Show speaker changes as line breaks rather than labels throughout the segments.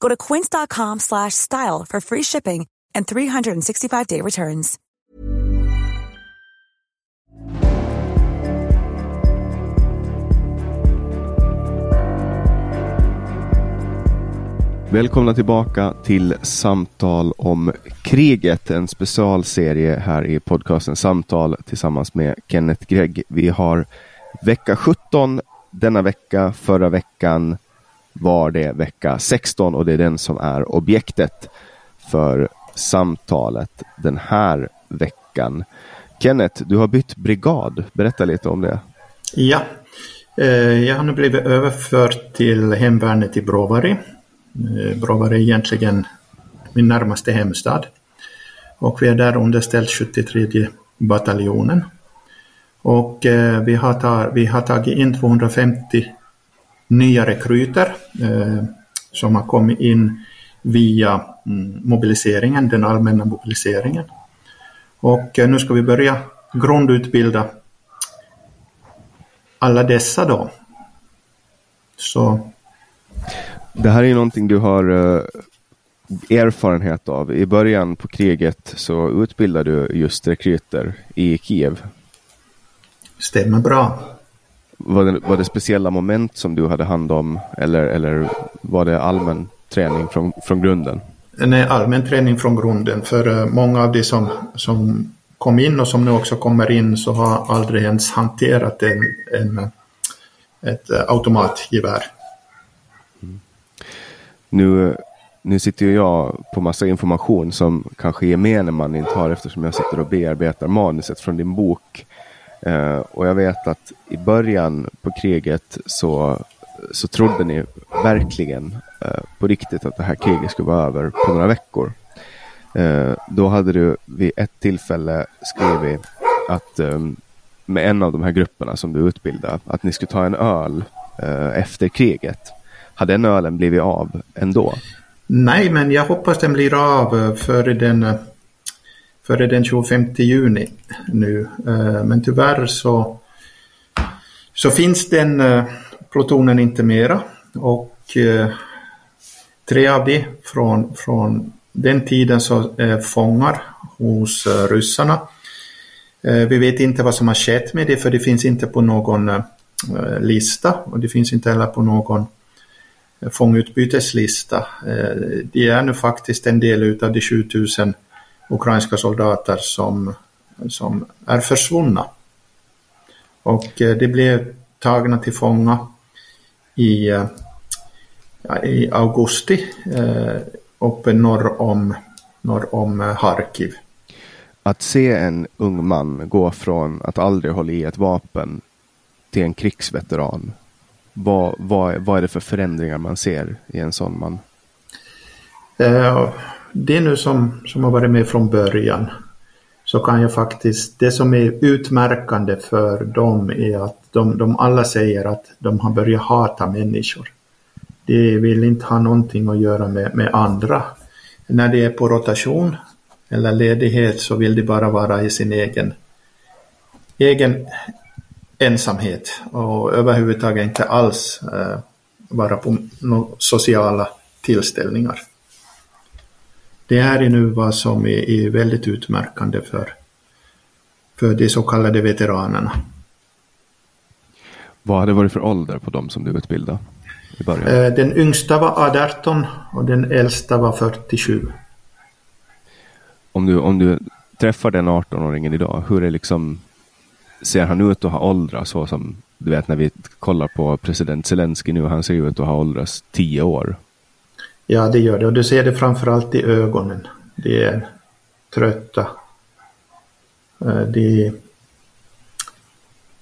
Go to quince.com slash style for free shipping and 365-day returns.
Välkomna tillbaka till Samtal om kriget, en specialserie här i podcasten Samtal tillsammans med Kenneth Gregg. Vi har vecka 17 denna vecka. Förra veckan var det vecka 16 och det är den som är objektet för samtalet den här veckan. Kenneth, du har bytt brigad. Berätta lite om det.
Ja, eh, jag har nu blivit överförd till hemvärnet i Bråvari. Eh, Bråvari är egentligen min närmaste hemstad. Och vi är där underställt 73 bataljonen. Och eh, vi, har tar, vi har tagit in 250 nya rekryter eh, som har kommit in via mm, mobiliseringen, den allmänna mobiliseringen. Och eh, nu ska vi börja grundutbilda alla dessa då. Så
det här är någonting du har uh, erfarenhet av. I början på kriget så utbildade du just rekryter i Kiev.
Stämmer bra.
Var det, var det speciella moment som du hade hand om eller, eller var det allmän träning från, från grunden?
Nej, allmän träning från grunden. För uh, många av de som, som kom in och som nu också kommer in så har aldrig ens hanterat en, en, ett uh, automatgevär.
Nu, nu sitter ju jag på massa information som kanske gemene man inte har eftersom jag sitter och bearbetar manuset från din bok. Eh, och jag vet att i början på kriget så, så trodde ni verkligen eh, på riktigt att det här kriget skulle vara över på några veckor. Eh, då hade du vid ett tillfälle skrivit att ehm, med en av de här grupperna som du utbildade, att ni skulle ta en öl efter kriget. Hade den ölen blivit av ändå?
Nej, men jag hoppas den blir av före den, före den 25 juni nu. Eh, men tyvärr så, så finns den eh, plutonen inte mera och eh, tre av de från, från den tiden så är fångar hos ryssarna. Vi vet inte vad som har skett med det för det finns inte på någon lista och det finns inte heller på någon fångutbyteslista. De är nu faktiskt en del av de 7000 ukrainska soldater som, som är försvunna. Och eh, de blev tagna till fånga i, eh, i augusti uppe norr om, norr om Harkiv.
Att se en ung man gå från att aldrig hålla i ett vapen till en krigsveteran vad, vad, vad är det för förändringar man ser i en sån man?
Uh, det nu som, som har varit med från början så kan jag faktiskt, det som är utmärkande för dem är att de, de alla säger att de har börjat hata människor. De vill inte ha någonting att göra med, med andra. När de är på rotation eller ledighet så vill de bara vara i sin egen, egen ensamhet och överhuvudtaget inte alls eh, vara på no sociala tillställningar. Det är ju nu vad som är, är väldigt utmärkande för, för de så kallade veteranerna.
Vad hade varit för ålder på dem som du utbildade? I början?
Eh, den yngsta var 18 och den äldsta var 47.
Om du, om du träffar den 18-åringen idag, hur är liksom, ser han ut att ha åldrats så som du vet när vi kollar på president Zelensky nu, han ser ut att ha åldrats 10 år.
Ja, det gör det och du ser det framförallt i ögonen. De är trötta. Eh, de,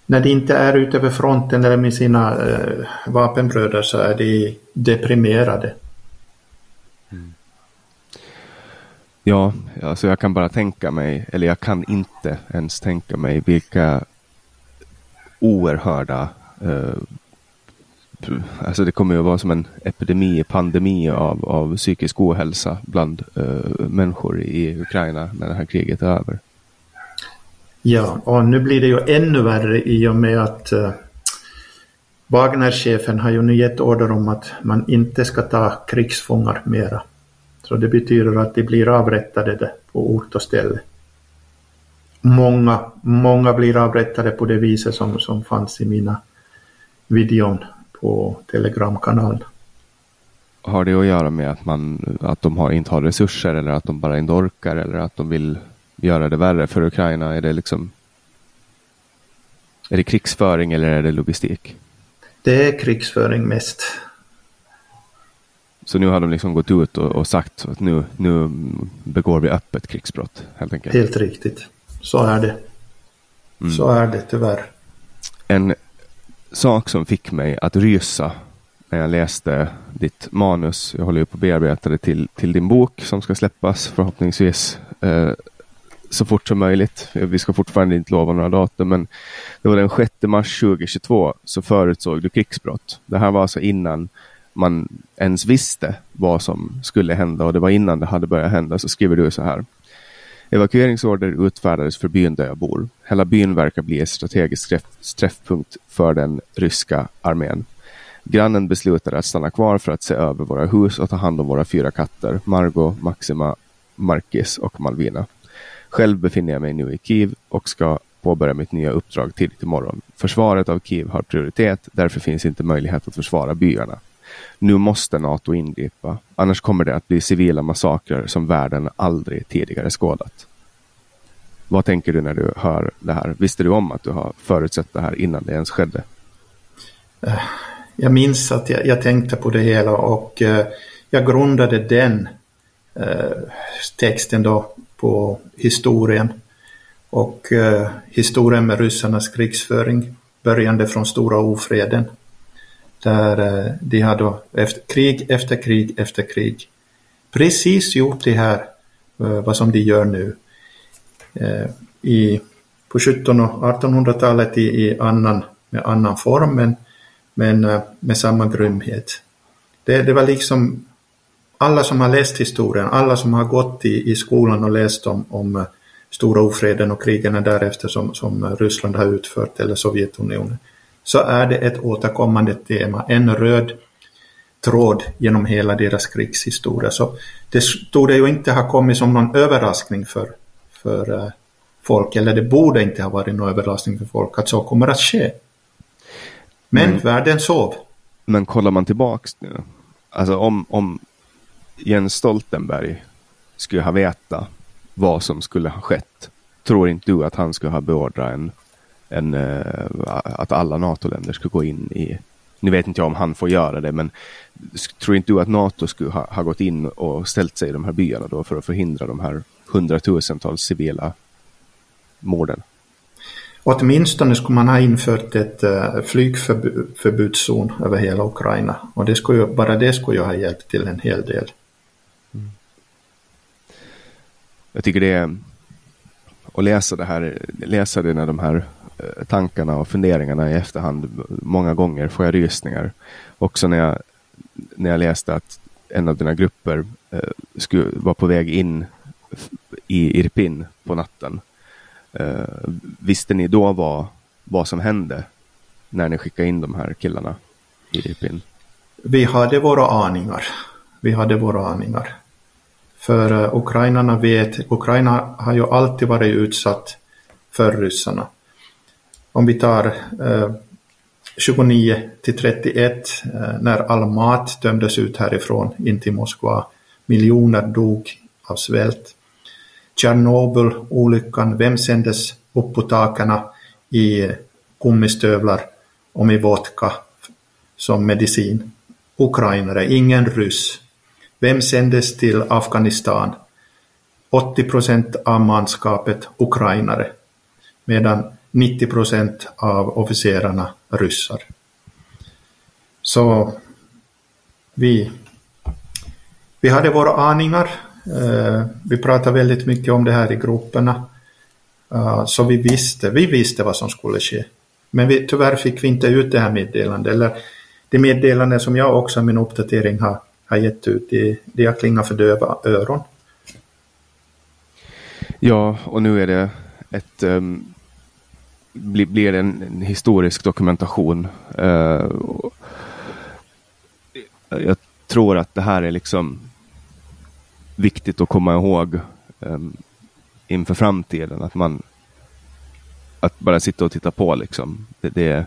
när de inte är ute vid fronten eller med sina eh, vapenbröder så är de deprimerade. Mm.
Ja, alltså jag kan bara tänka mig, eller jag kan inte ens tänka mig vilka oerhörda eh, Alltså det kommer ju att vara som en epidemi, pandemi av, av psykisk ohälsa bland uh, människor i Ukraina när det här kriget är över.
Ja, och nu blir det ju ännu värre i och med att uh, Wagner-chefen har ju nu gett order om att man inte ska ta krigsfångar mera. Så det betyder att de blir avrättade på ort och ställe. Många, många blir avrättade på det viset som, som fanns i mina videon på Telegramkanalen.
Har det att göra med att, man, att de har, inte har resurser eller att de bara inte orkar eller att de vill göra det värre för Ukraina? Är det liksom är det krigsföring eller är det logistik?
Det är krigsföring mest.
Så nu har de liksom gått ut och, och sagt att nu, nu begår vi öppet krigsbrott helt enkelt?
Helt riktigt. Så är det. Mm. Så är det tyvärr.
En sak som fick mig att rysa när jag läste ditt manus. Jag håller ju på att bearbeta det till, till din bok som ska släppas förhoppningsvis eh, så fort som möjligt. Vi ska fortfarande inte lova några datum, men det var den 6 mars 2022 så förutsåg du krigsbrott. Det här var alltså innan man ens visste vad som skulle hända och det var innan det hade börjat hända. Så skriver du så här. Evakueringsorder utfärdades för byn där jag bor. Hela byn verkar bli en strategisk träffpunkt för den ryska armén. Grannen beslutade att stanna kvar för att se över våra hus och ta hand om våra fyra katter, Margot, Maxima, Markis och Malvina. Själv befinner jag mig nu i Kiev och ska påbörja mitt nya uppdrag tidigt imorgon. Försvaret av Kiev har prioritet, därför finns inte möjlighet att försvara byarna. Nu måste NATO ingripa, annars kommer det att bli civila massakrer som världen aldrig tidigare skådat. Vad tänker du när du hör det här? Visste du om att du har förutsett det här innan det ens skedde?
Eh, jag minns att jag, jag tänkte på det hela och eh, jag grundade den eh, texten då på historien. Och eh, historien med ryssarnas krigsföring börjande från stora ofreden där eh, de har då efter, krig efter krig efter krig precis gjort det här, eh, vad som de gör nu. Eh, I, på 1700 och 1800-talet i, i annan, med annan form men, men med samma grymhet. Det, det var liksom alla som har läst historien, alla som har gått i, i skolan och läst om, om stora ofreden och krigen därefter som, som Ryssland har utfört eller Sovjetunionen så är det ett återkommande tema, en röd tråd genom hela deras krigshistoria. Så det torde ju inte ha kommit som någon överraskning för, för uh, folk, eller det borde inte ha varit någon överraskning för folk att så kommer att ske. Men mm. världen sov.
Men kollar man tillbaks nu, alltså om, om Jens Stoltenberg skulle ha vetat vad som skulle ha skett, tror inte du att han skulle ha beordrat en en, uh, att alla NATO-länder skulle gå in i, nu vet inte jag om han får göra det, men tror inte du att NATO skulle ha, ha gått in och ställt sig i de här byarna då för att förhindra de här hundratusentals civila morden?
Åtminstone skulle man ha infört ett uh, flygförbudszon över hela Ukraina och det skulle ju, bara det skulle ju ha hjälpt till en hel del. Mm.
Jag tycker det är att läsa det här, läsa det när de här Eh, tankarna och funderingarna i efterhand. Många gånger får jag rysningar. Också när jag, när jag läste att en av dina grupper eh, skulle var på väg in i Irpin på natten. Eh, visste ni då vad, vad som hände när ni skickade in de här killarna i Irpin?
Vi hade våra aningar. Vi hade våra aningar. För uh, ukrainarna vet, Ukraina har ju alltid varit utsatt för ryssarna. Om vi tar eh, 29 till 31 eh, när all mat tömdes ut härifrån in till Moskva. Miljoner dog av svält. Tjernobyl-olyckan, vem sändes upp på taken i eh, gummistövlar och med vodka som medicin? Ukrainare, ingen ryss. Vem sändes till Afghanistan? 80 procent av manskapet ukrainare, medan 90 procent av officerarna ryssar. Så vi, vi hade våra aningar. Eh, vi pratade väldigt mycket om det här i grupperna. Eh, så vi visste, vi visste vad som skulle ske. Men vi, tyvärr fick vi inte ut det här meddelandet. Eller det meddelande som jag också i min uppdatering har har gett ut, det, det har klingat för döva öron.
Ja, och nu är det ett um, blir, blir en, en, historisk dokumentation. Uh, jag tror att det här är liksom viktigt att komma ihåg um, inför framtiden. Att man att bara sitta och titta på liksom. Det, det,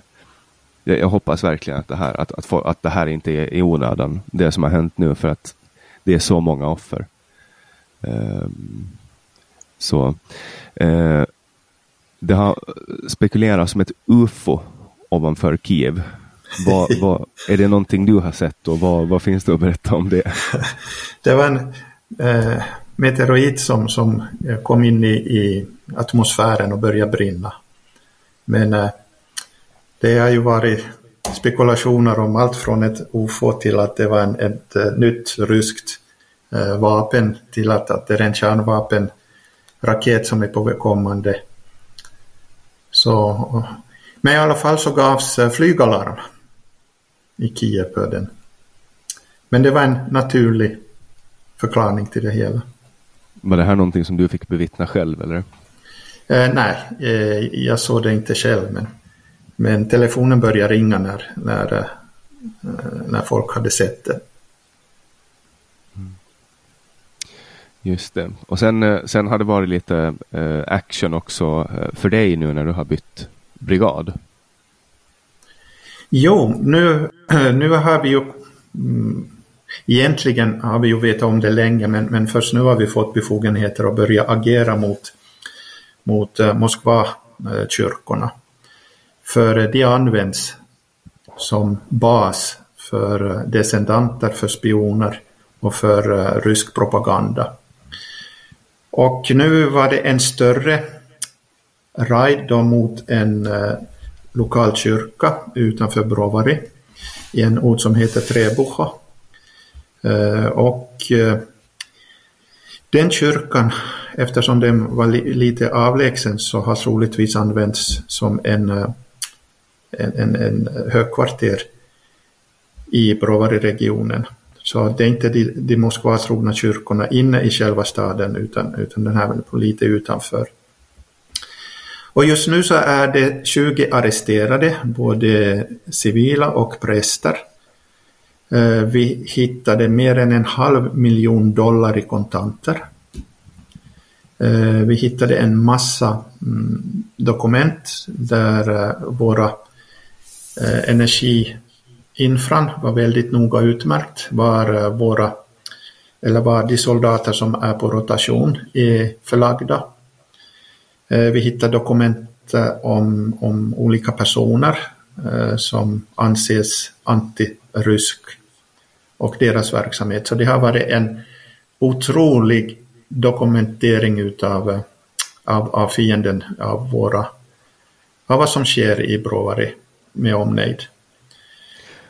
jag, jag, hoppas verkligen att det här, att, att, få, att det här inte är i onödan, det som har hänt nu, för att det är så många offer. Um, så uh, det har spekulerats om ett UFO ovanför Kiev. Vad, vad, är det någonting du har sett och vad, vad finns det att berätta om det?
Det var en eh, meteorit som, som kom in i, i atmosfären och började brinna. Men eh, det har ju varit spekulationer om allt från ett UFO till att det var en, ett uh, nytt ryskt uh, vapen till att, att det är en kärnvapenraket som är på kommande. Så, men i alla fall så gavs uh, flygalarm i Kiev på den. Men det var en naturlig förklaring till det hela.
Var det här någonting som du fick bevittna själv eller?
Eh, nej, eh, jag såg det inte själv men men telefonen började ringa när, när, eh, när folk hade sett det.
Just det. Och sen, eh, sen har det varit lite eh, action också eh, för dig nu när du har bytt brigad.
Jo, nu, nu har vi ju mm, Egentligen har vi ju vetat om det länge men, men först nu har vi fått befogenheter att börja agera mot, mot Moskva-kyrkorna. För de används som bas för descendanter, för spioner och för rysk propaganda. Och nu var det en större ride då mot en eh, lokal kyrka utanför Brovary i en ort som heter Trebucha. Eh, och eh, den kyrkan, eftersom den var li lite avlägsen så har troligtvis använts som en eh, en, en, en högkvarter i Brovary-regionen. Så det är inte de, de Moskvatrogna kyrkorna inne i själva staden utan, utan den här lite utanför. Och just nu så är det 20 arresterade, både civila och präster. Eh, vi hittade mer än en halv miljon dollar i kontanter. Eh, vi hittade en massa mm, dokument där eh, våra energi Infran var väldigt noga utmärkt var eh, våra eller var de soldater som är på rotation är förlagda. Eh, vi hittar dokument eh, om, om olika personer som anses antirysk och deras verksamhet. Så det har varit en otrolig dokumentering utav, av, av fienden, av, våra, av vad som sker i Brovary med omnejd.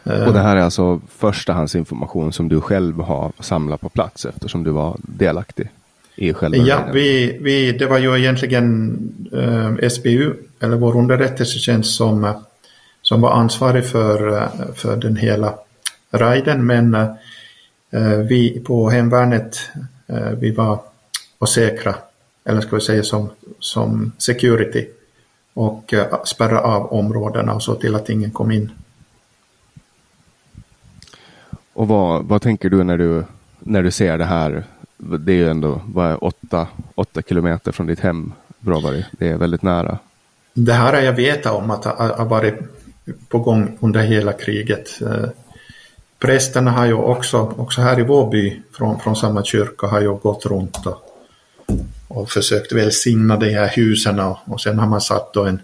Och det här är alltså förstahandsinformation som du själv har samlat på plats eftersom du var delaktig i själva
Ja, vi, vi, det var ju egentligen eh, SBU, eller vår underrättelsetjänst, som, som var ansvarig för, eh, för den hela rajden, men eh, vi på hemvärnet, eh, vi var och säkra eller ska vi säga som, som security och uh, spärra av områdena och så till att ingen kom in.
Och vad, vad tänker du när, du när du ser det här? Det är ju ändå vad är, åtta, åtta kilometer från ditt hem, Bråvary. Det är väldigt nära.
Det här har jag vetat om att har varit på gång under hela kriget. Eh, prästerna har ju också, också här i vår by, från, från samma kyrka, har ju gått runt och, och försökt välsigna de här husen och, och sen har man satt då en,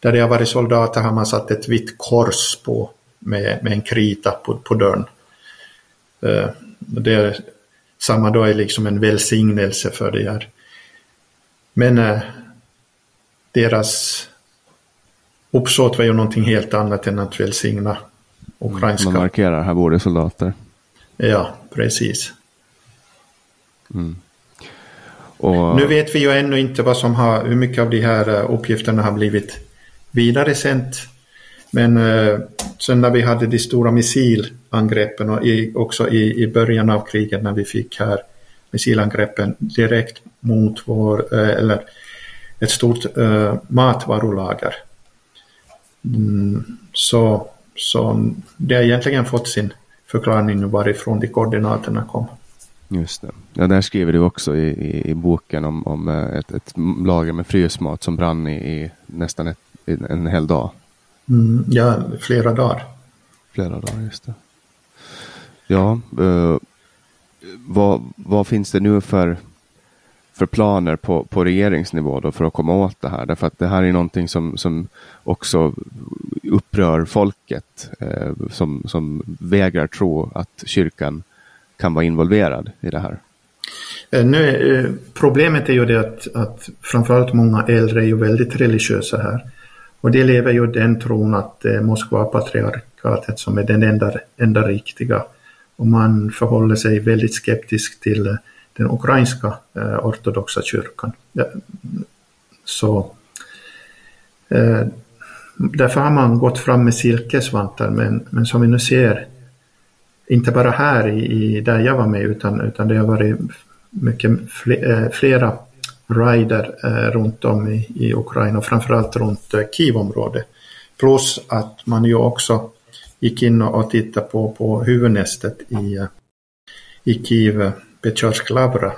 där det har varit soldater har man satt ett vitt kors på med, med en krita på, på dörren. Uh, det är, samma då är liksom en välsignelse för det här. Men uh, deras uppsåt var ju någonting helt annat än att välsigna ukrainska.
Man markerar, här bor det soldater.
Ja, precis.
Mm.
Och... Nu vet vi ju ännu inte vad som har, hur mycket av de här eh, uppgifterna har blivit vidaresänt. Men eh, sen när vi hade de stora missilangreppen och i, också i, i början av kriget när vi fick här missilangreppen direkt mot vår, eh, eller ett stort eh, matvarulager. Mm, så, så det har egentligen fått sin förklaring varifrån de koordinaterna kom.
Just det. Ja, där skriver du också i, i, i boken om, om eh, ett, ett, lager med frysmat som brann i, i nästan ett, en hel dag.
Mm, ja, flera dagar.
Flera dagar, just det. Ja, eh, vad, vad finns det nu för för planer på, på regeringsnivå då för att komma åt det här? Därför att det här är någonting som, som också upprör folket eh, som, som vägrar tro att kyrkan kan vara involverad i det här.
Eh, nu, eh, problemet är ju det att, att framförallt många äldre är ju väldigt religiösa här. Och de lever ju den tron att eh, Moskva-patriarkatet som är den enda, enda riktiga. Och man förhåller sig väldigt skeptisk till eh, den ukrainska eh, ortodoxa kyrkan. Så eh, därför har man gått fram med silkesvantar men, men som vi nu ser inte bara här i, i där jag var med utan, utan det har varit mycket fler, eh, flera rider eh, runt om i, i Ukraina och framförallt runt eh, Plus att man ju också gick in och tittade på, på huvudnästet i, eh, i Kiev eh, Pechorsk-Lavra.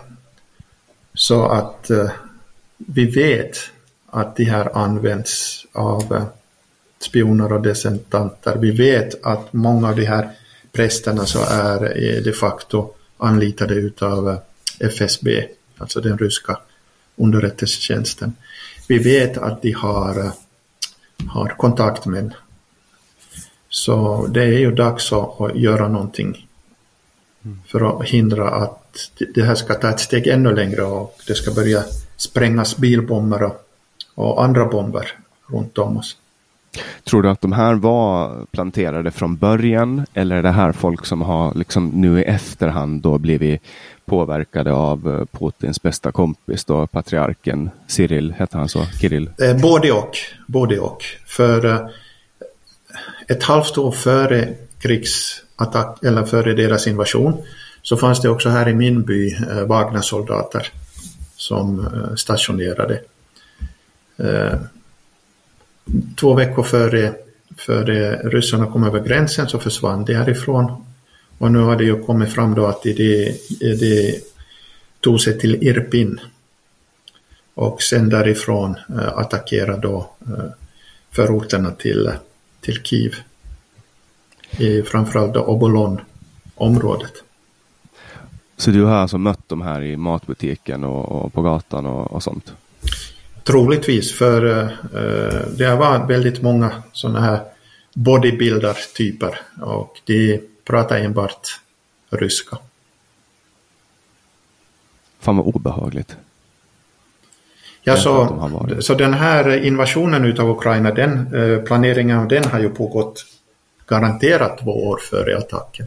Så att eh, vi vet att de här används av eh, spioner och desentanter. Vi vet att många av de här prästerna så är eh, de facto anlitade utav eh, FSB, alltså den ryska underrättelsetjänsten. Vi vet att de har, eh, har kontaktmän. Så det är ju dags att göra någonting för att hindra att det här ska ta ett steg ännu längre och det ska börja sprängas bilbomber och, och andra bomber runt om oss.
Tror du att de här var planterade från början eller är det här folk som har liksom nu i efterhand då blivit påverkade av eh, Putins bästa kompis då patriarken Cyril, hette han så? Kirill?
Eh, både och. Både och. För eh, ett halvt år före krigsattack eller före deras invasion så fanns det också här i min by Wagnersoldater som stationerade. Två veckor före, före ryssarna kom över gränsen så försvann de härifrån. Och nu har det ju kommit fram då att de, de tog sig till Irpin och sen därifrån eh, attackerade attackera då eh, förorterna till, till Kiev. I framförallt då Obolon-området.
Så du har alltså mött de här i matbutiken och, och på gatan och, och, sånt?
Troligtvis, för uh, det har varit väldigt många sådana här bodybuilder-typer och de pratar enbart ryska.
Fan vad obehagligt.
Ja, så, så den här invasionen utav Ukraina, den, uh, planeringen av den har ju pågått garanterat två år före attacken.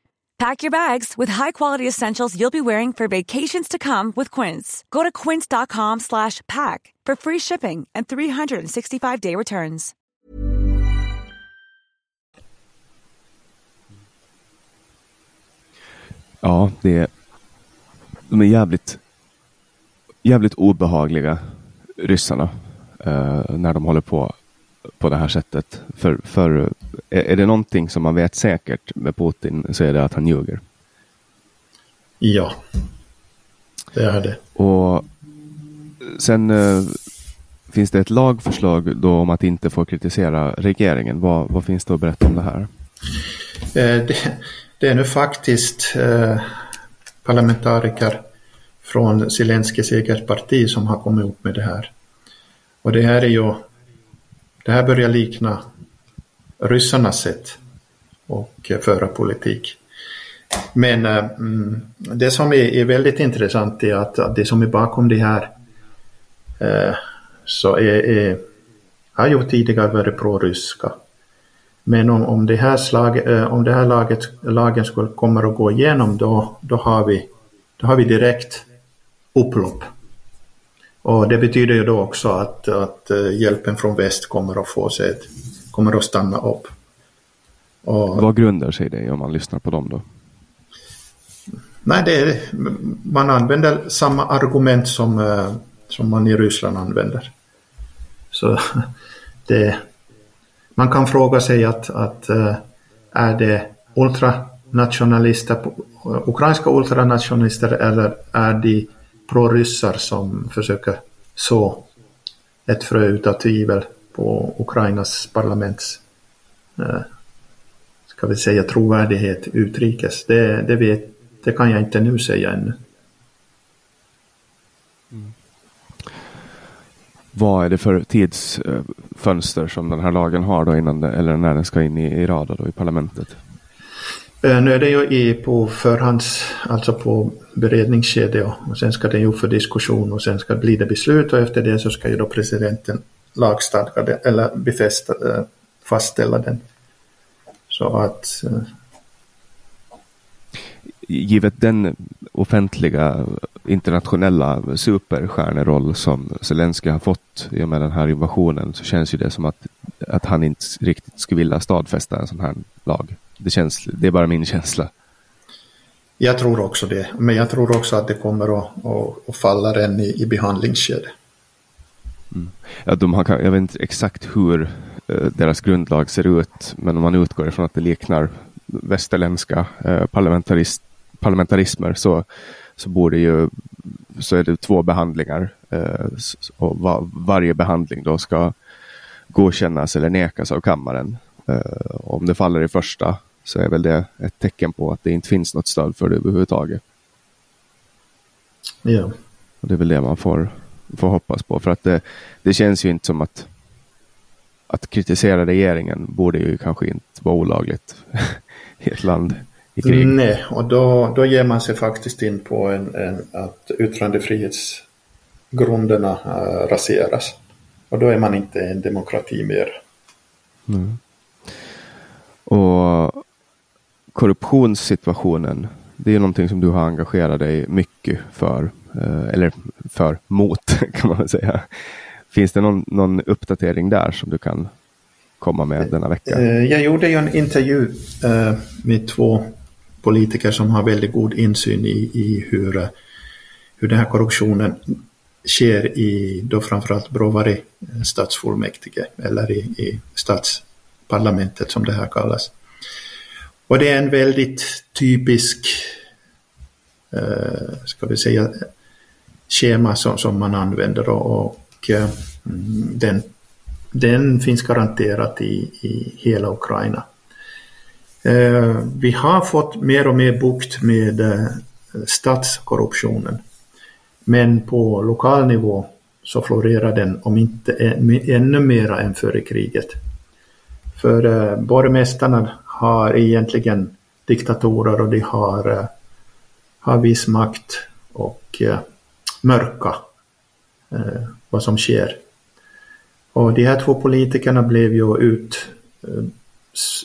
Pack your bags with high-quality essentials you'll be wearing for vacations to come with Quince. Go to quince.com slash pack for free shipping and 365-day returns.
Ja, det är, de är jävligt, jävligt obehagliga, ryssarna, eh, när de håller på på det här sättet. För, för är, det någonting som man vet säkert med Putin så är det att han ljuger.
Ja, det är det.
Och sen eh, finns det ett lagförslag då om att inte få kritisera regeringen. Vad, vad finns det att berätta om det här?
Eh, det, det är nu faktiskt eh, parlamentariker från Zelenskyjs eget parti som har kommit upp med det här. Och det här är ju, det här börjar likna ryssarnas sätt att eh, föra politik. Men eh, mm, det som är, är, väldigt intressant är att, att det som är bakom det här eh, så är, är, har ju tidigare varit pro-ryska. Men om, om, det här, slag, eh, om det här laget, lagen skulle kommer att gå igenom då, då, har vi, då har vi direkt upplopp. Och det betyder ju då också att, att eh, hjälpen från väst kommer att få sig, kommer att stanna upp.
Och, Vad grundar sig det om man lyssnar på dem då?
Nej, det man använder samma argument som, eh, som man i Ryssland använder. Så det, man kan fråga sig att, att eh, är det ultranationalister, ukrainska ultranationalister eller är det proryssar som försöker så ett frö utav tvivel på Ukrainas parlaments eh, ska vi säga trovärdighet utrikes. Det, det, vet, det kan jag inte nu säga ännu.
Mm. Vad är det för tidsfönster eh, som den här lagen har då innan det, eller när den ska in i, i rada då i parlamentet?
Eh, nu är det ju i, på förhands, alltså på beredningskedja och sen ska det ju för diskussion och sen ska det bli det beslut och efter det så ska ju då presidenten lagstadga det eller befästa, eh, fastställa den. Så att eh,
givet den offentliga internationella superstjärneroll som Zelensky har fått i och med den här invasionen så känns ju det som att, att han inte riktigt skulle vilja stadfästa en sån här lag. Det, känns, det är bara min känsla.
Jag tror också det, men jag tror också att det kommer att, att, att falla redan i, i behandlingsskedet.
Mm. Ja, de har, jag vet inte exakt hur eh, deras grundlag ser ut, men om man utgår ifrån att det liknar västerländska eh, parlamentarist, parlamentarismer så, så borde ju så är det två behandlingar eh, och var, varje behandling då ska godkännas eller nekas av kammaren. Eh, om det faller i första så är väl det ett tecken på att det inte finns något stöd för det överhuvudtaget.
Ja.
Och det är väl det man får, får hoppas på för att det, det känns ju inte som att att kritisera regeringen borde ju kanske inte vara olagligt i ett land i krig.
Nej, och då, då ger man sig faktiskt in på en, en att yttrandefrihetsgrunderna äh, raseras. Och då är man inte en demokrati mer.
Mm. Och korruptionssituationen, det är någonting som du har engagerat dig mycket för, eh, eller för mot kan man väl säga. Finns det någon, någon uppdatering där som du kan komma med denna vecka?
Eh, jag gjorde ju en intervju med två politiker som har väldigt god insyn i, i hur, eh, hur den här korruptionen sker i då framförallt Brovary stadsfullmäktige eller i, i stadsparlamentet som det här kallas. Och det är en väldigt typisk, eh, ska vi säga, schema som, som man använder och, och eh, mm, den den finns garanterat i, i hela Ukraina. Eh, vi har fått mer och mer bukt med eh, statskorruptionen. Men på lokal nivå så florerar den om inte ännu mera än före kriget. För eh, borgmästarna har egentligen diktatorer och de har, har viss makt och mörka vad som sker. Och de här två politikerna blev ju ut,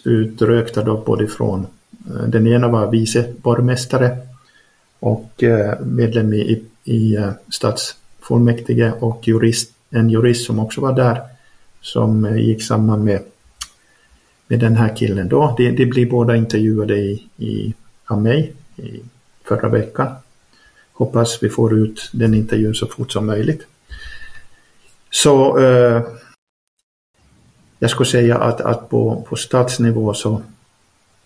utrökta då både från, eh, den ena var vice borgmästare och eh, medlem i, i eh, stadsfullmäktige och jurist, en jurist som också var där som gick samman med, med den här killen då. De, de blir båda intervjuade i, i, av mig i förra veckan. Hoppas vi får ut den intervjun så fort som möjligt. Så eh, jag skulle säga att, att på, på statsnivå så,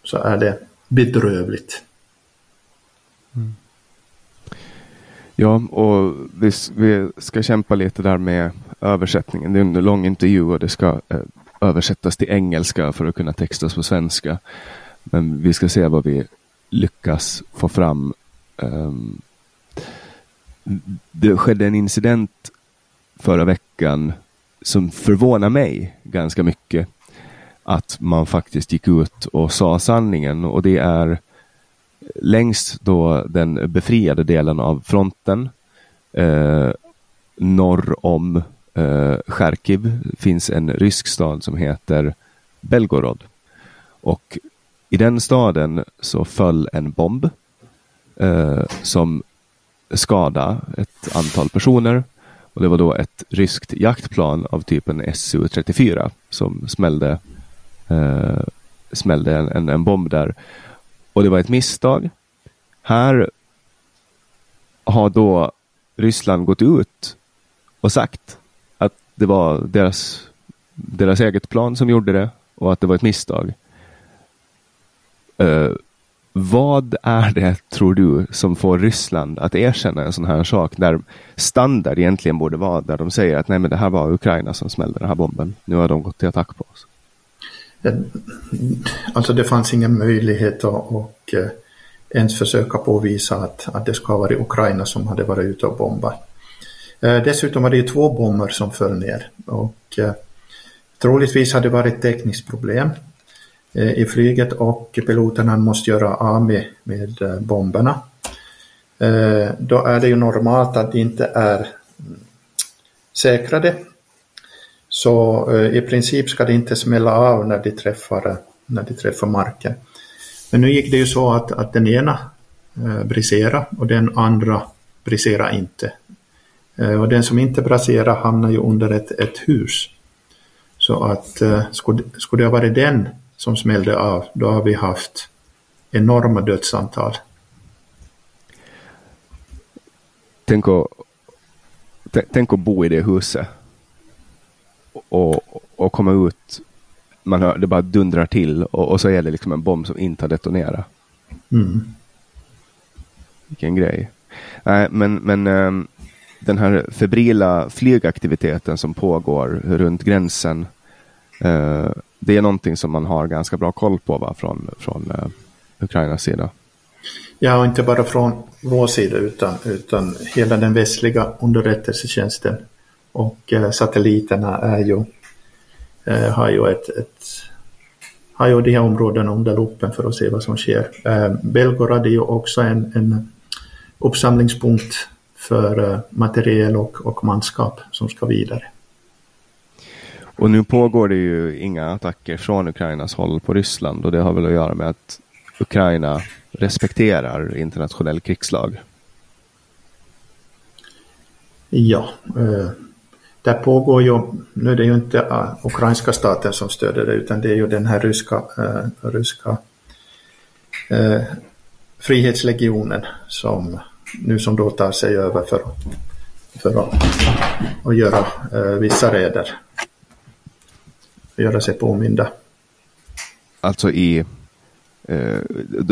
så är det bedrövligt.
Mm. Ja, och vi, vi, ska kämpa lite där med översättningen. Det är en lång intervju och det ska eh, översättas till engelska för att kunna textas på svenska. Men vi ska se vad vi lyckas få fram. Ehm, det skedde en incident förra veckan som förvånar mig ganska mycket. Att man faktiskt gick ut och sa sanningen och det är längs då den befriade delen av fronten eh, norr om eh, Charkiv finns en rysk stad som heter Belgorod. Och i den staden så föll en bomb eh, som skadade ett antal personer. Och Det var då ett ryskt jaktplan av typen Su-34 som smällde, eh, smällde en, en, en bomb där. Och det var ett misstag. Här har då Ryssland gått ut och sagt att det var deras, deras eget plan som gjorde det och att det var ett misstag. Uh, vad är det, tror du, som får Ryssland att erkänna en sån här sak där standard egentligen borde vara där de säger att nej men det här var Ukraina som smällde den här bomben. Nu har de gått till attack på oss.
Eh, alltså det fanns ingen möjlighet att och, eh, ens försöka påvisa att, att det ska ha varit Ukraina som hade varit ute och bombat. Eh, dessutom var det två bomber som föll ner och troligtvis hade det varit tekniskt problem Eh, i flyget och piloterna måste göra av med, med bomberna. Eh, då är det ju normalt att de inte är mm, säkrade så i princip ska det inte smälla av när de träffar, när de träffar marken. Men nu gick det ju så att, att den ena briserade och den andra briserade inte. Och den som inte briserade hamnar ju under ett, ett hus. Så att skulle, skulle det ha varit den som smällde av, då har vi haft enorma dödsantal.
Tänk att, tänk att bo i det huset och, och komma ut. Man hör, det bara dundrar till och, och så är det liksom en bomb som inte har detonerat. Mm. Vilken grej. Nej, men, men um, den här febrila flygaktiviteten som pågår runt gränsen. Eh, det är någonting som man har ganska bra koll på va? från, från eh, Ukrainas sida.
Ja, och inte bara från vår sida utan, utan hela den västliga underrättelsetjänsten och eh, satelliterna är ju, eh, har ju ett, ett har ju de här områdena under luppen för att se vad som sker. Eh, Belgorod är ju också en, en uppsamlingspunkt för eh, materiel och, och manskap som ska vidare.
Och nu pågår det ju inga attacker från Ukrainas håll på Ryssland och det har väl att göra med att Ukraina respekterar internationell krigslag.
Ja, eh, där pågår ju, nu är det ju inte uh, ukrainska staten som stöder det utan det är ju den här ryska, uh, ryska uh, frihetslegionen som nu som då tar sig över för, för att, att göra vissa räder. Göra sig påminda.
Alltså i,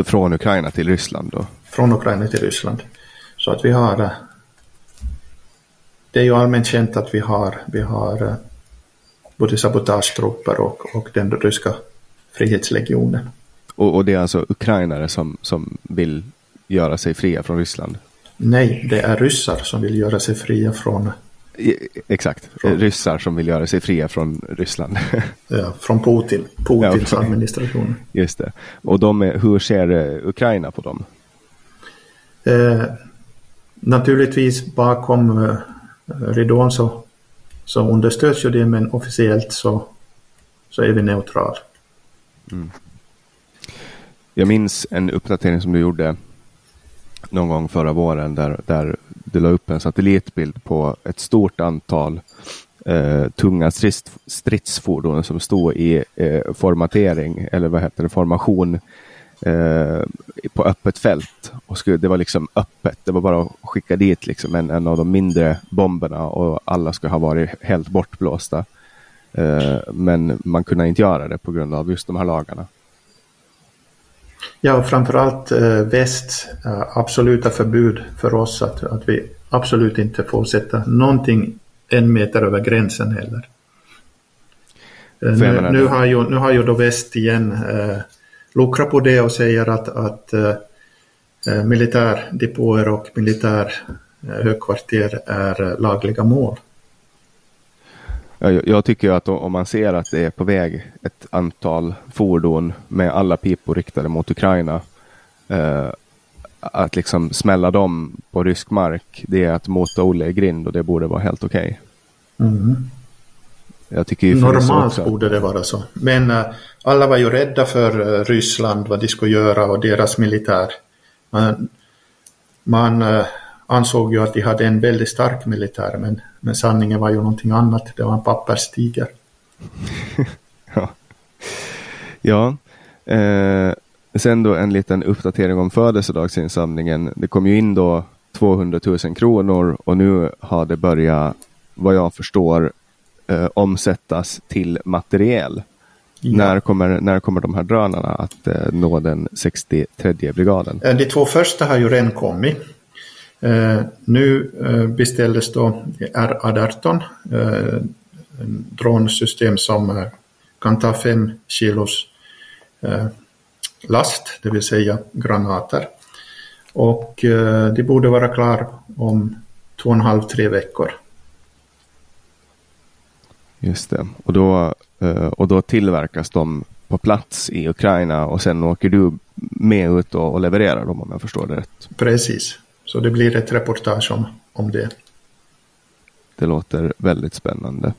från Ukraina till Ryssland då?
Från Ukraina till Ryssland. Så att vi har det är ju allmänt känt att vi har, vi har både sabotagetrupper och, och den ryska frihetslegionen.
Och, och det är alltså ukrainare som, som vill göra sig fria från Ryssland?
Nej, det är ryssar som vill göra sig fria från...
Exakt, från... ryssar som vill göra sig fria från Ryssland.
ja, från Putin, Putins ja, administration.
Just det. Och de är, hur ser eh, Ukraina på dem?
Eh, naturligtvis bakom eh, ridån så, så understöds ju det men officiellt så, så är vi neutral. Mm.
Jag minns en uppdatering som du gjorde någon gång förra våren där, där du la upp en satellitbild på ett stort antal eh, tunga strids, stridsfordon som stod i eh, formatering eller vad heter det, formation eh, på öppet fält. Och skulle, det var liksom öppet, det var bara att skicka dit liksom en, en av de mindre bomberna och alla skulle ha varit helt bortblåsta. Eh, men man kunde inte göra det på grund av just de här lagarna.
Ja, framförallt eh, väst, eh, absoluta förbud för oss att, att vi absolut inte får sätta någonting en meter över gränsen heller. Eh, nu, nu, har ju, nu har ju då väst igen eh, luckrat på det och säger att, att eh militärdepåer och militär högkvarter är lagliga mål.
Jag, jag tycker att om man ser att det är på väg ett antal fordon med alla pipor riktade mot Ukraina. Eh, att liksom smälla dem på rysk mark, det är att mota Olle i grind och det borde vara helt okej. Okay. Mm.
Jag tycker Normalt borde det vara så. Men uh, alla var ju rädda för uh, Ryssland, vad de skulle göra och deras militär. Man, man uh, ansåg ju att de hade en väldigt stark militär, men, men sanningen var ju någonting annat. Det var en papperstiger.
ja. ja. Eh, sen då en liten uppdatering om födelsedagsinsamlingen. Det kom ju in då 200 000 kronor och nu har det börjat, vad jag förstår, eh, omsättas till materiel. Ja. När, kommer, när kommer de här drönarna att eh, nå den 63 brigaden?
Eh, de två första har ju redan kommit. Eh, nu eh, beställdes då R18, eh, dronsystem som kan ta fem kilos last, det vill säga granater. Och det borde vara klar om två och en halv, tre veckor.
Just det, och då, och då tillverkas de på plats i Ukraina och sen åker du med ut och levererar dem om jag förstår det rätt?
Precis. Så det blir ett reportage om, om det.
Det låter väldigt spännande.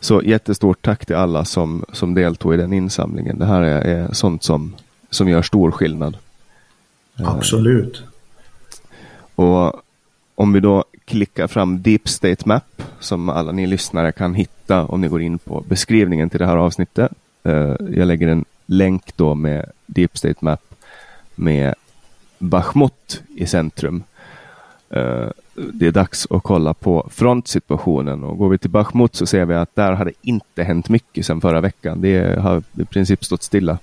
Så jättestort tack till alla som, som deltog i den insamlingen. Det här är, är sånt som, som gör stor skillnad.
Eh, Absolut.
Och om vi då klickar fram Deep State Map som alla ni lyssnare kan hitta om ni går in på beskrivningen till det här avsnittet. Eh, jag lägger en länk då med Deep State Map med Bachmut i centrum. Eh, det är dags att kolla på frontsituationen och går vi till Bachmut så ser vi att där har det inte hänt mycket sedan förra veckan. Det har i princip stått stilla.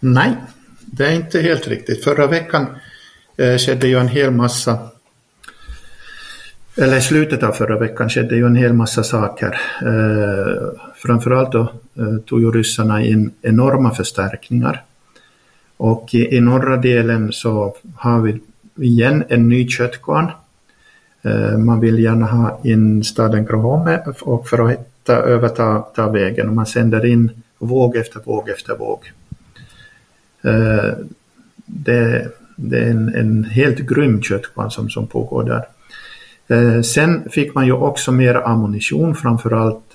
Nej, det är inte helt riktigt. Förra veckan eh, skedde ju en hel massa eller i slutet av förra veckan skedde ju en hel massa saker. Eh, framförallt då eh, tog ju ryssarna in enorma förstärkningar. Och i, i norra delen så har vi igen en ny köttkvarn. Eh, man vill gärna ha in staden Krohome och för att hitta, överta ta vägen och man sänder in våg efter våg efter våg. Eh, det, det är en, en helt grym köttkvarn som, som pågår där. Eh, sen fick man ju också mer ammunition, framförallt,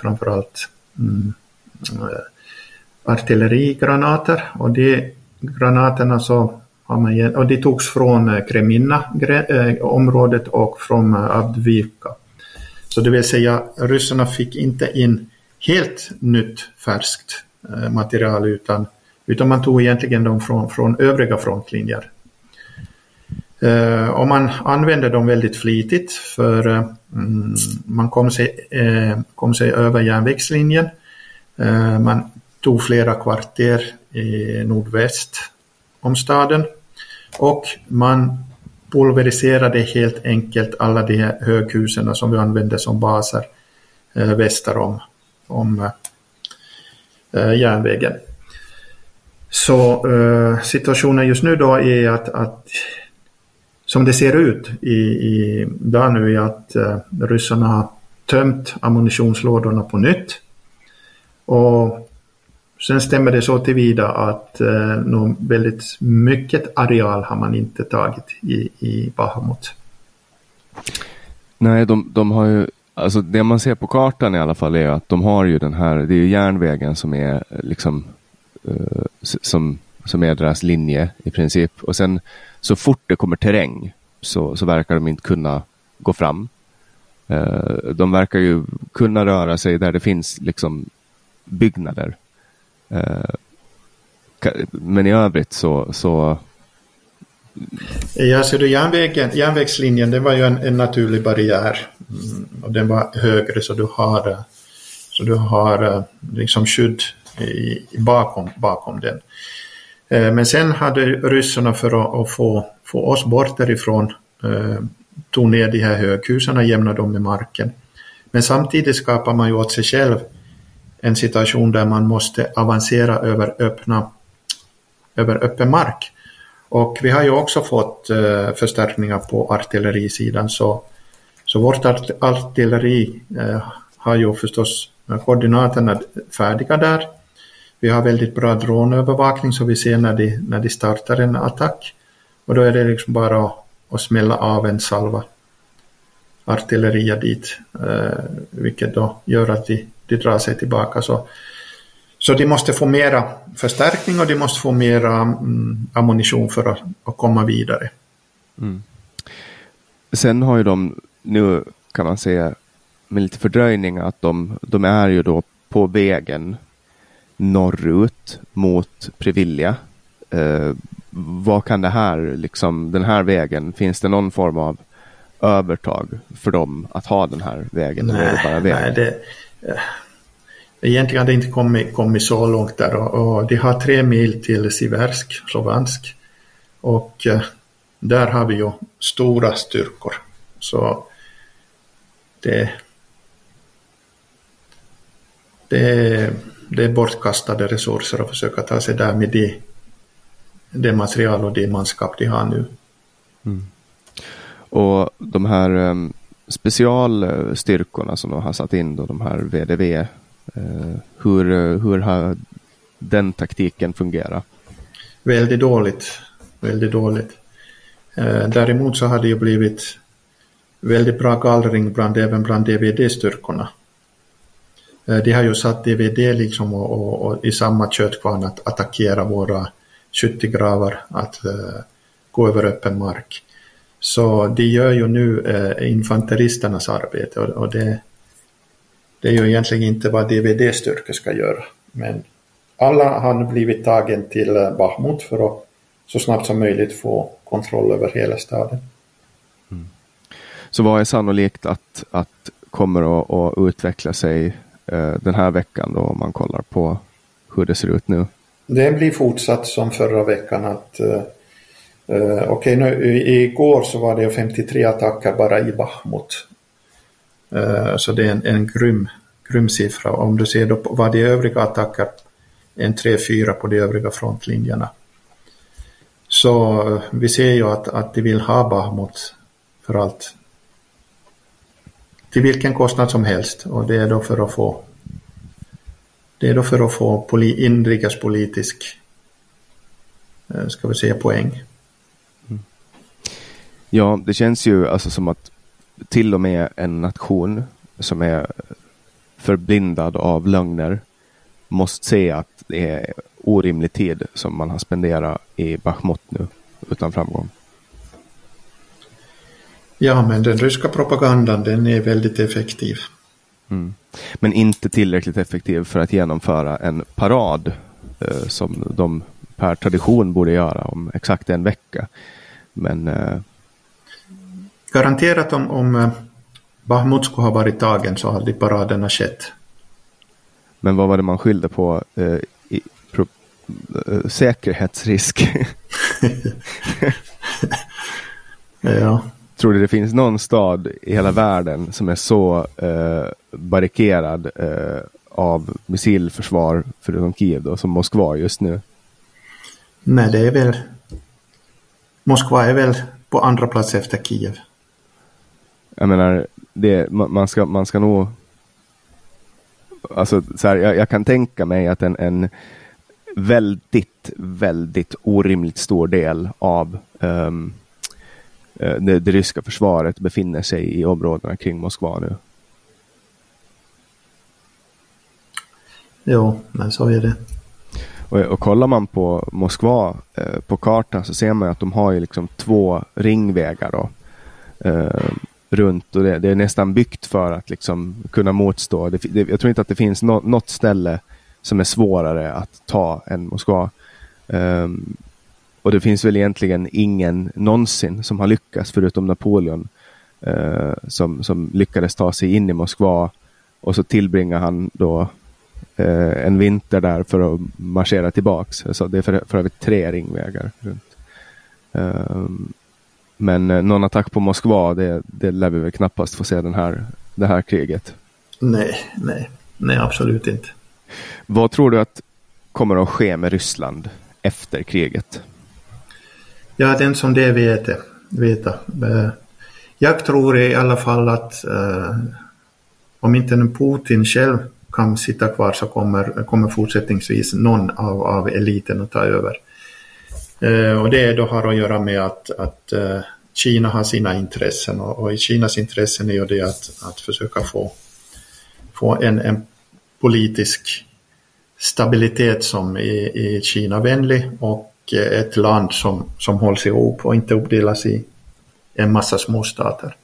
framförallt mm, artillerigranater och de granaterna så har man, och de togs från eh, Kreminna-området eh, och från eh, Avdvika. Så det vill säga ryssarna fick inte in helt nytt färskt material utan, utan man tog egentligen dem från, från övriga frontlinjer. och man använde dem väldigt flitigt för mm, man kom sig, kom sig över järnvägslinjen. man tog flera kvarter i nordväst om staden och man pulveriserade helt enkelt alla de här höghusen som vi använde som baser eh, väster om. om eh, eh järnvägen. Så eh, situationen just nu då är att, att som det ser ut i, i dag nu är att eh, ryssarna har tömt ammunitionslådorna på nytt. Och sen stämmer det så tillvida att eh, nog väldigt mycket areal har man inte tagit i, i Bahamut.
Nej, de, de har ju, alltså det man ser på kartan i alla fall är att de har ju den här, det är ju järnvägen som är eh, liksom eh, som, som är deras linje i princip. Och sen så fort det kommer terräng så, så verkar de inte kunna gå fram. Eh, de verkar ju kunna röra sig där det finns liksom byggnader. Eh, men i övrigt så, så
Ja, så du, järnvägen, järnvägslinjen det var ju en, en naturlig barriär. Mm, och den var högre så du har, eh, så du har eh, liksom skydd i, bakom, bakom den. Eh, men sen hade ryssarna för att, att få, få oss bort därifrån eh, tog ner de här höghusen och jämnade dem med marken. Men samtidigt skapar man ju åt sig själv en situation där man måste avancera över öppna över öppen mark. Och vi har ju också fått eh, förstärkningar på artillerisidan så, så vårt art artilleri eh, har ju förstås eh, koordinaterna färdiga där. Vi har väldigt bra drönövervakning så vi ser när de, när de startar en attack. Och då är det liksom bara att, att smälla av en salva artilleria dit, eh, vilket då gör att de, de drar sig tillbaka. Så så de måste få mera förstärkning och de måste få mera mm, ammunition för att, att komma vidare. Mm.
Sen har ju de nu kan man säga med lite fördröjning att de, de är ju då på vägen norrut mot Previlja. Eh, vad kan det här, liksom den här vägen, finns det någon form av övertag för dem att ha den här vägen?
Nej, det nej det, Eh, egentligen hade det inte kommit, kommit så långt där och, och de har tre mil till Siversk, Slovansk. Och eh, där har vi ju stora styrkor. Så det, det, det är bortkastade resurser att försöka ta sig där med det, det material och det manskap de har nu. Mm.
Och de här um, specialstyrkorna som de har satt in då, de här VDV Eh, hur, eh, hur har den taktiken fungerat?
Väldigt dåligt. Väldigt dåligt. Eh, däremot så har det ju blivit väldigt bra gallring bland, även bland DVD-styrkorna. Eh, de har ju satt DVD liksom och, och, och i samma köttkvarn att attackera våra skyttegravar, att uh, gå över öppen mark. Så de gör ju nu uh, infanteristernas arbete och, och det, det är ju egentligen inte vad DVD-styrkor ska göra. Men alla har blivit tagen till eh, Bahmut för att så snabbt som möjligt få kontroll över hela staden. Mm.
Så vad är sannolikt att, att kommer att, att utveckla sig eh, den här veckan då om man kollar på hur det ser ut nu?
Det blir fortsatt som förra veckan att eh, eh Eh, okej, okay, igår så var det 53 attacker bara i Bahmut. Eh, så det är en, en grym, grym siffra. Om du ser då vad de övriga attacker, en 3-4 på de övriga frontlinjerna. Så eh, vi ser ju att, att de vill ha Bahmut för allt. Till vilken kostnad som helst och det är då för att få det är då för att få poli, inrikespolitisk ska vi säga poäng.
Ja, det känns ju alltså som att till och med en nation som är förblindad av lögner måste se att det är orimlig tid som man har spenderat i Bachmut nu utan framgång.
Ja, men den ryska propagandan den är väldigt effektiv.
Mm. Men inte tillräckligt effektiv för att genomföra en parad eh, som de per tradition borde göra om exakt en vecka. Men eh,
Garanterat om, om eh, Bahmut skulle ha varit tagen så hade paraderna skett.
Men vad var det man skyllde på? Eh, i, pro, eh, säkerhetsrisk?
ja.
Tror du det finns någon stad i hela världen som är så eh, barrikerad eh, av missilförsvar förutom Kiev då, som Moskva just nu?
Nej, det är väl Moskva är väl på andra plats efter Kiev.
Jag menar, det, man, ska, man ska nog... Alltså, så här, jag, jag, kan tänka mig att en, en väldigt, väldigt orimligt stor del av um, det, det, ryska försvaret befinner sig i områdena kring Moskva nu.
Jo, men så är det.
Och, och kollar man på Moskva eh, på kartan så ser man att de har ju liksom två ringvägar då, eh, runt och det, det, är nästan byggt för att liksom kunna motstå. Det, det, jag tror inte att det finns no, något ställe som är svårare att ta än Moskva. Um, och det finns väl egentligen ingen någonsin som har lyckats förutom Napoleon uh, som, som lyckades ta sig in i Moskva och så tillbringar han då uh, en vinter där för att marschera tillbaks. Så det är för, för övrigt tre ringvägar runt. Um, men uh, någon attack på Moskva, det, det lär vi väl knappast få se den här, det här kriget.
Nej, nej, nej absolut inte.
Vad tror du att kommer att ske med Ryssland efter kriget?
Ja, den som det vet, veta. Eh, jag tror i alla fall att uh, om inte Putin själv kan sitta kvar så kommer, kommer fortsättningsvis någon av, av eliten att ta över. Eh, och det då har att göra med att, att eh, Kina har sina intressen och, och, i Kinas intressen är ju det att, att försöka få, få en, en politisk stabilitet som är, är Kina-vänlig och eh, ett land som, som hålls ihop och inte uppdelas i en massa småstater.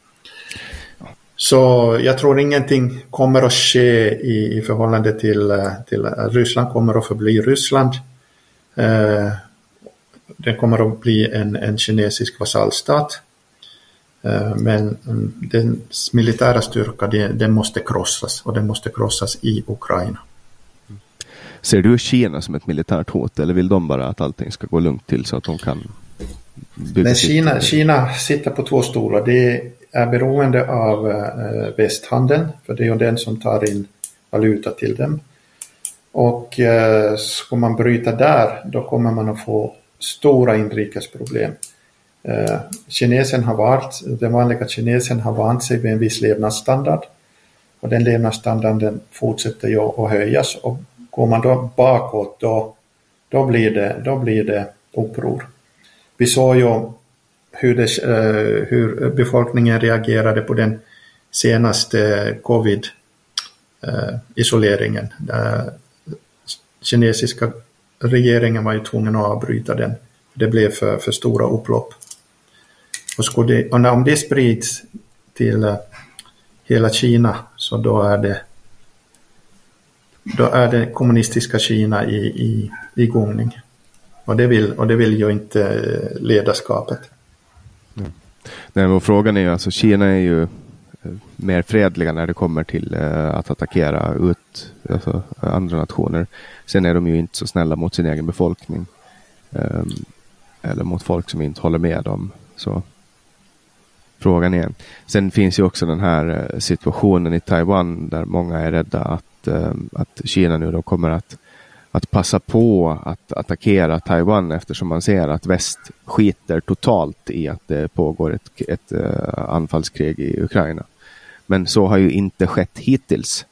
Så jag tror ingenting kommer att ske i, i förhållande till, till Ryssland kommer att förbli Ryssland. Eh, det kommer att bli en, en kinesisk vasallstat. Eh, men dens militära styrka den, den måste krossas och den måste krossas i Ukraina.
Ser du Kina som ett militärt hot eller vill de bara att allting ska gå lugnt till så att de kan
bygga Men Kina, Kina sitter på två stolar. Det är beroende av äh, västhandeln för det är ju den som tar in valuta till dem. Och ska man bryta där då kommer man att få stora inrikesproblem. Eh, kinesen har varit, den vanliga kinesen har vant sig vid en viss levnadsstandard och den levnadsstandarden fortsätter ju att höjas och Går man då bakåt då, då, blir det, då blir det uppror. Vi såg ju hur, det, eh, hur befolkningen reagerade på den senaste covid-isoleringen. Eh, kinesiska regeringen var ju tvungen att avbryta den. Det blev för, för stora upplopp. Och, skulle, och om det sprids till eh, hela Kina så då är det då är det kommunistiska Kina i, i, i gångning. Och det, vill, och det vill ju inte eh, ledarskapet.
Mm. Nej, men frågan är ju alltså Kina är ju mer fredliga när det kommer till eh, att attackera ut alltså, andra nationer. Sen är de ju inte så snälla mot sin egen befolkning. Ehm, eller mot folk som inte håller med dem. Så frågan är. Sen finns ju också den här eh, situationen i Taiwan där många är rädda att Eh, att, Kina nu då kommer att, att passa på att attackera Taiwan eftersom man ser att väst skiter totalt i att det pågår ett, ett eh, anfallskrig i Ukraina. Men så har ju inte skett hittills.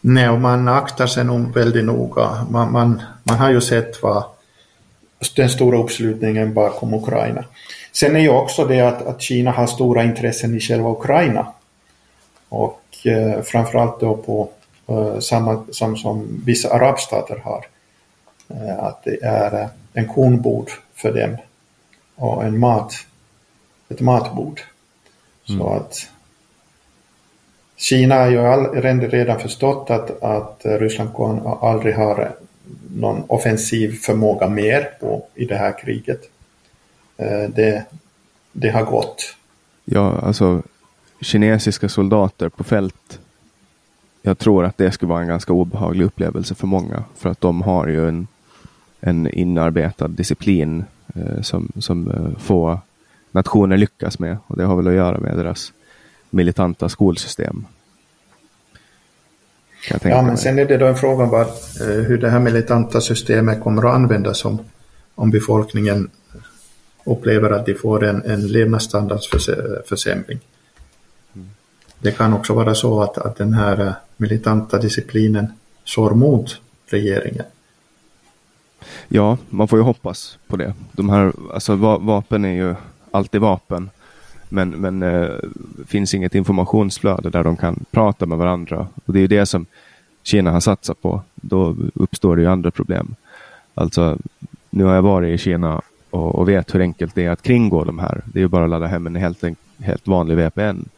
Nej, och man aktar sig nog väldigt noga. Man, man, man har ju sett vad den stora uppslutningen bakom Ukraina. Sen är ju också det att, att Kina har stora intressen i själva Ukraina. Och eh, framförallt då på eh, samma som, som vissa arabstater har. Eh, att det är eh, en kornbord för dem och en mat, ett matbord. Mm. Så att Kina har ju all, redan förstått att, att Ryssland aldrig har någon offensiv förmåga mer på, i det här kriget. Eh, det, det har gått.
Ja, alltså kinesiska soldater på fält. Jag tror att det skulle vara en ganska obehaglig upplevelse för många. För att de har ju en, en inarbetad disciplin eh, som, som eh, få nationer lyckas med. Och det har väl att göra med deras militanta skolsystem.
Ja, men mig. sen är det då en fråga om hur det här militanta systemet kommer att användas om, om befolkningen upplever att de får en, en levnadsstandardsförsämring. Mm. Det kan också vara så att, att den här militanta disciplinen sår mot regeringen.
Ja, man får ju hoppas på det. De här, alltså vapen är ju alltid vapen. Men, men eh, finns inget informationsflöde där de kan prata med varandra. Och det är det som Kina har satsat på. Då uppstår det ju andra problem. Alltså, nu har jag varit i Kina och, och vet hur enkelt det är att kringgå de här. Det är ju bara att ladda hem en helt, helt vanlig VPN.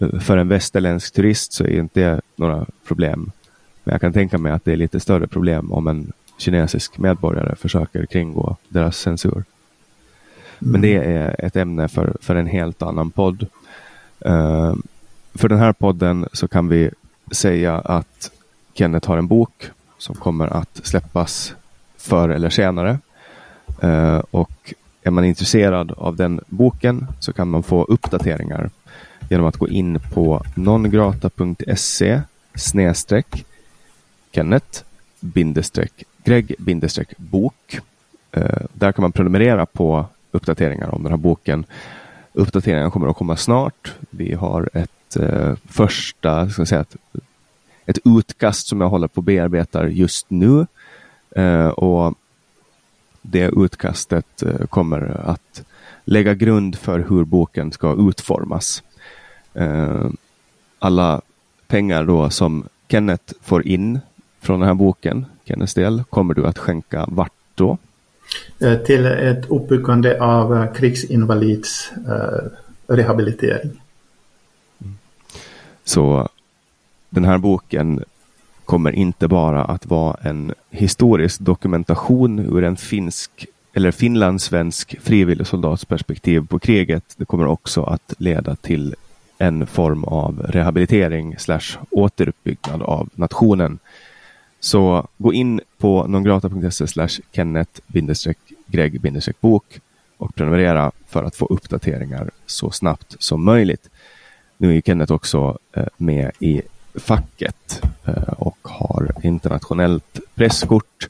Eh, för en västerländsk turist så är inte det några problem. Men jag kan tänka mig att det är lite större problem om en kinesisk medborgare försöker kringgå deras censur. Men det är ett ämne för, för en helt annan podd. Uh, för den här podden så kan vi säga att Kenneth har en bok som kommer att släppas förr eller senare. Uh, och är man intresserad av den boken så kan man få uppdateringar genom att gå in på nongrata.se snedstreck Kenneth Greg bok. Uh, där kan man prenumerera på uppdateringar om den här boken. Uppdateringarna kommer att komma snart. Vi har ett eh, första, ska säga, ett, ett utkast som jag håller på att bearbeta just nu. Eh, och det utkastet eh, kommer att lägga grund för hur boken ska utformas. Eh, alla pengar då som Kenneth får in från den här boken, Kenneths del, kommer du att skänka vart då?
Eh, till ett uppbyggande av eh, krigsinvalids eh, rehabilitering. Mm.
Så den här boken kommer inte bara att vara en historisk dokumentation ur en finsk eller finlandssvensk frivillig soldats perspektiv på kriget. Det kommer också att leda till en form av rehabilitering slash återuppbyggnad av nationen så gå in på nongrata.se slash kennet-greg-bok och prenumerera för att få uppdateringar så snabbt som möjligt. Nu är Kenneth också eh, med i facket eh, och har internationellt presskort.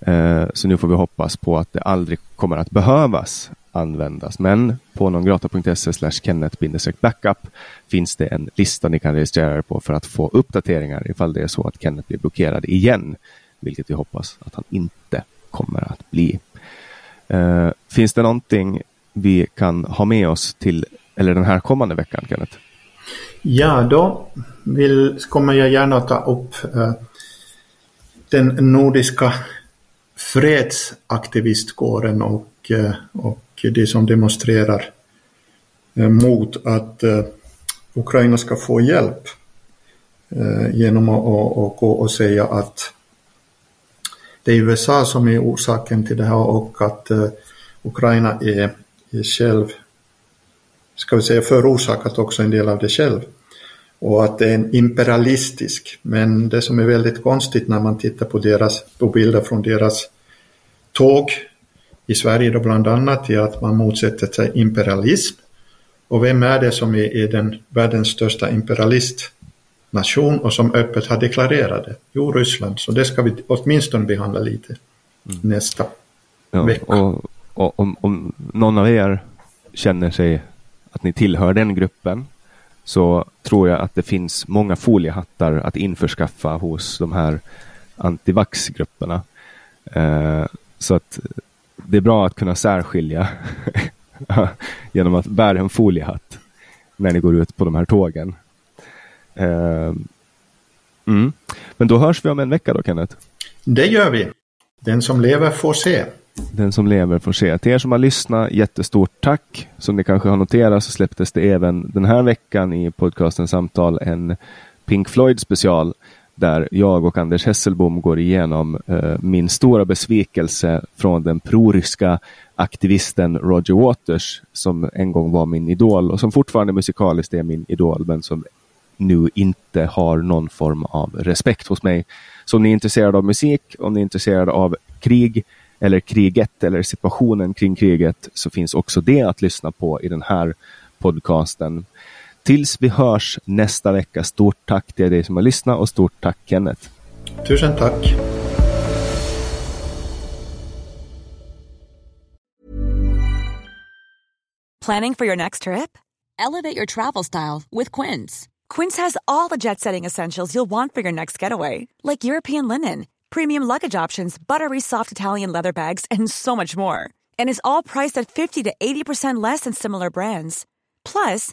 Eh, så nu får vi hoppas på att det aldrig kommer att behövas användas. Men på nongrata.se kennet-backup finns det en lista ni kan registrera er på för att få uppdateringar ifall det är så att Kenneth blir blockerad igen, vilket vi hoppas att han inte kommer att bli. Uh, finns det någonting vi kan ha med oss till eller den här kommande veckan, Kenneth?
Ja, då vill, kommer jag gärna ta upp uh, den nordiska fredsaktivistkåren och, och, eh, och de som demonstrerar eh, mot att eh, Ukraina ska få hjälp genom att gå och säga att det är USA som är orsaken till det här och att Ukraina är, är själv, ska vi säga förorsakat också en del av det själv. Och att det är en imperialistisk, men det som är väldigt konstigt när man tittar på deras, på bilder från deras tåg i Sverige då bland annat i att man motsätter sig imperialism. Och vem är det som är, är den världens största imperialistnation och som öppet har deklarerat det? Jo, Ryssland. Så det ska vi åtminstone behandla lite mm. nästa ja, vecka.
Och, och om, om någon av er känner sig att ni tillhör den gruppen så tror jag att det finns många foliehattar att införskaffa hos de här antivaxgrupperna. Eh, så att det är bra att kunna särskilja genom att bära en foliehatt när ni går ut på de här tågen. Uh, mm. Men då hörs vi om en vecka då, Kenneth?
Det gör vi. Den som lever får se.
Den som lever får se. Till er som har lyssnat, jättestort tack. Som ni kanske har noterat så släpptes det även den här veckan i podcasten Samtal en Pink Floyd special där jag och Anders Hesselbom går igenom eh, min stora besvikelse från den proryska aktivisten Roger Waters som en gång var min idol och som fortfarande musikaliskt är min idol men som nu inte har någon form av respekt hos mig. Så om ni är intresserade av musik, om ni är intresserade av krig eller kriget eller situationen kring kriget så finns också det att lyssna på i den här podcasten. Tills vi hörs nästa vecka, stort tack till dig som har lyssnat och stort tack Kenneth.
Tusen tack.
Planning for your next trip?
Elevate your travel style with Quince.
Quince has all the jet setting essentials you'll want for your next getaway, like European linen, premium luggage options, buttery soft Italian leather bags, and so much more. And is all priced at 50 to 80% less than similar brands. Plus,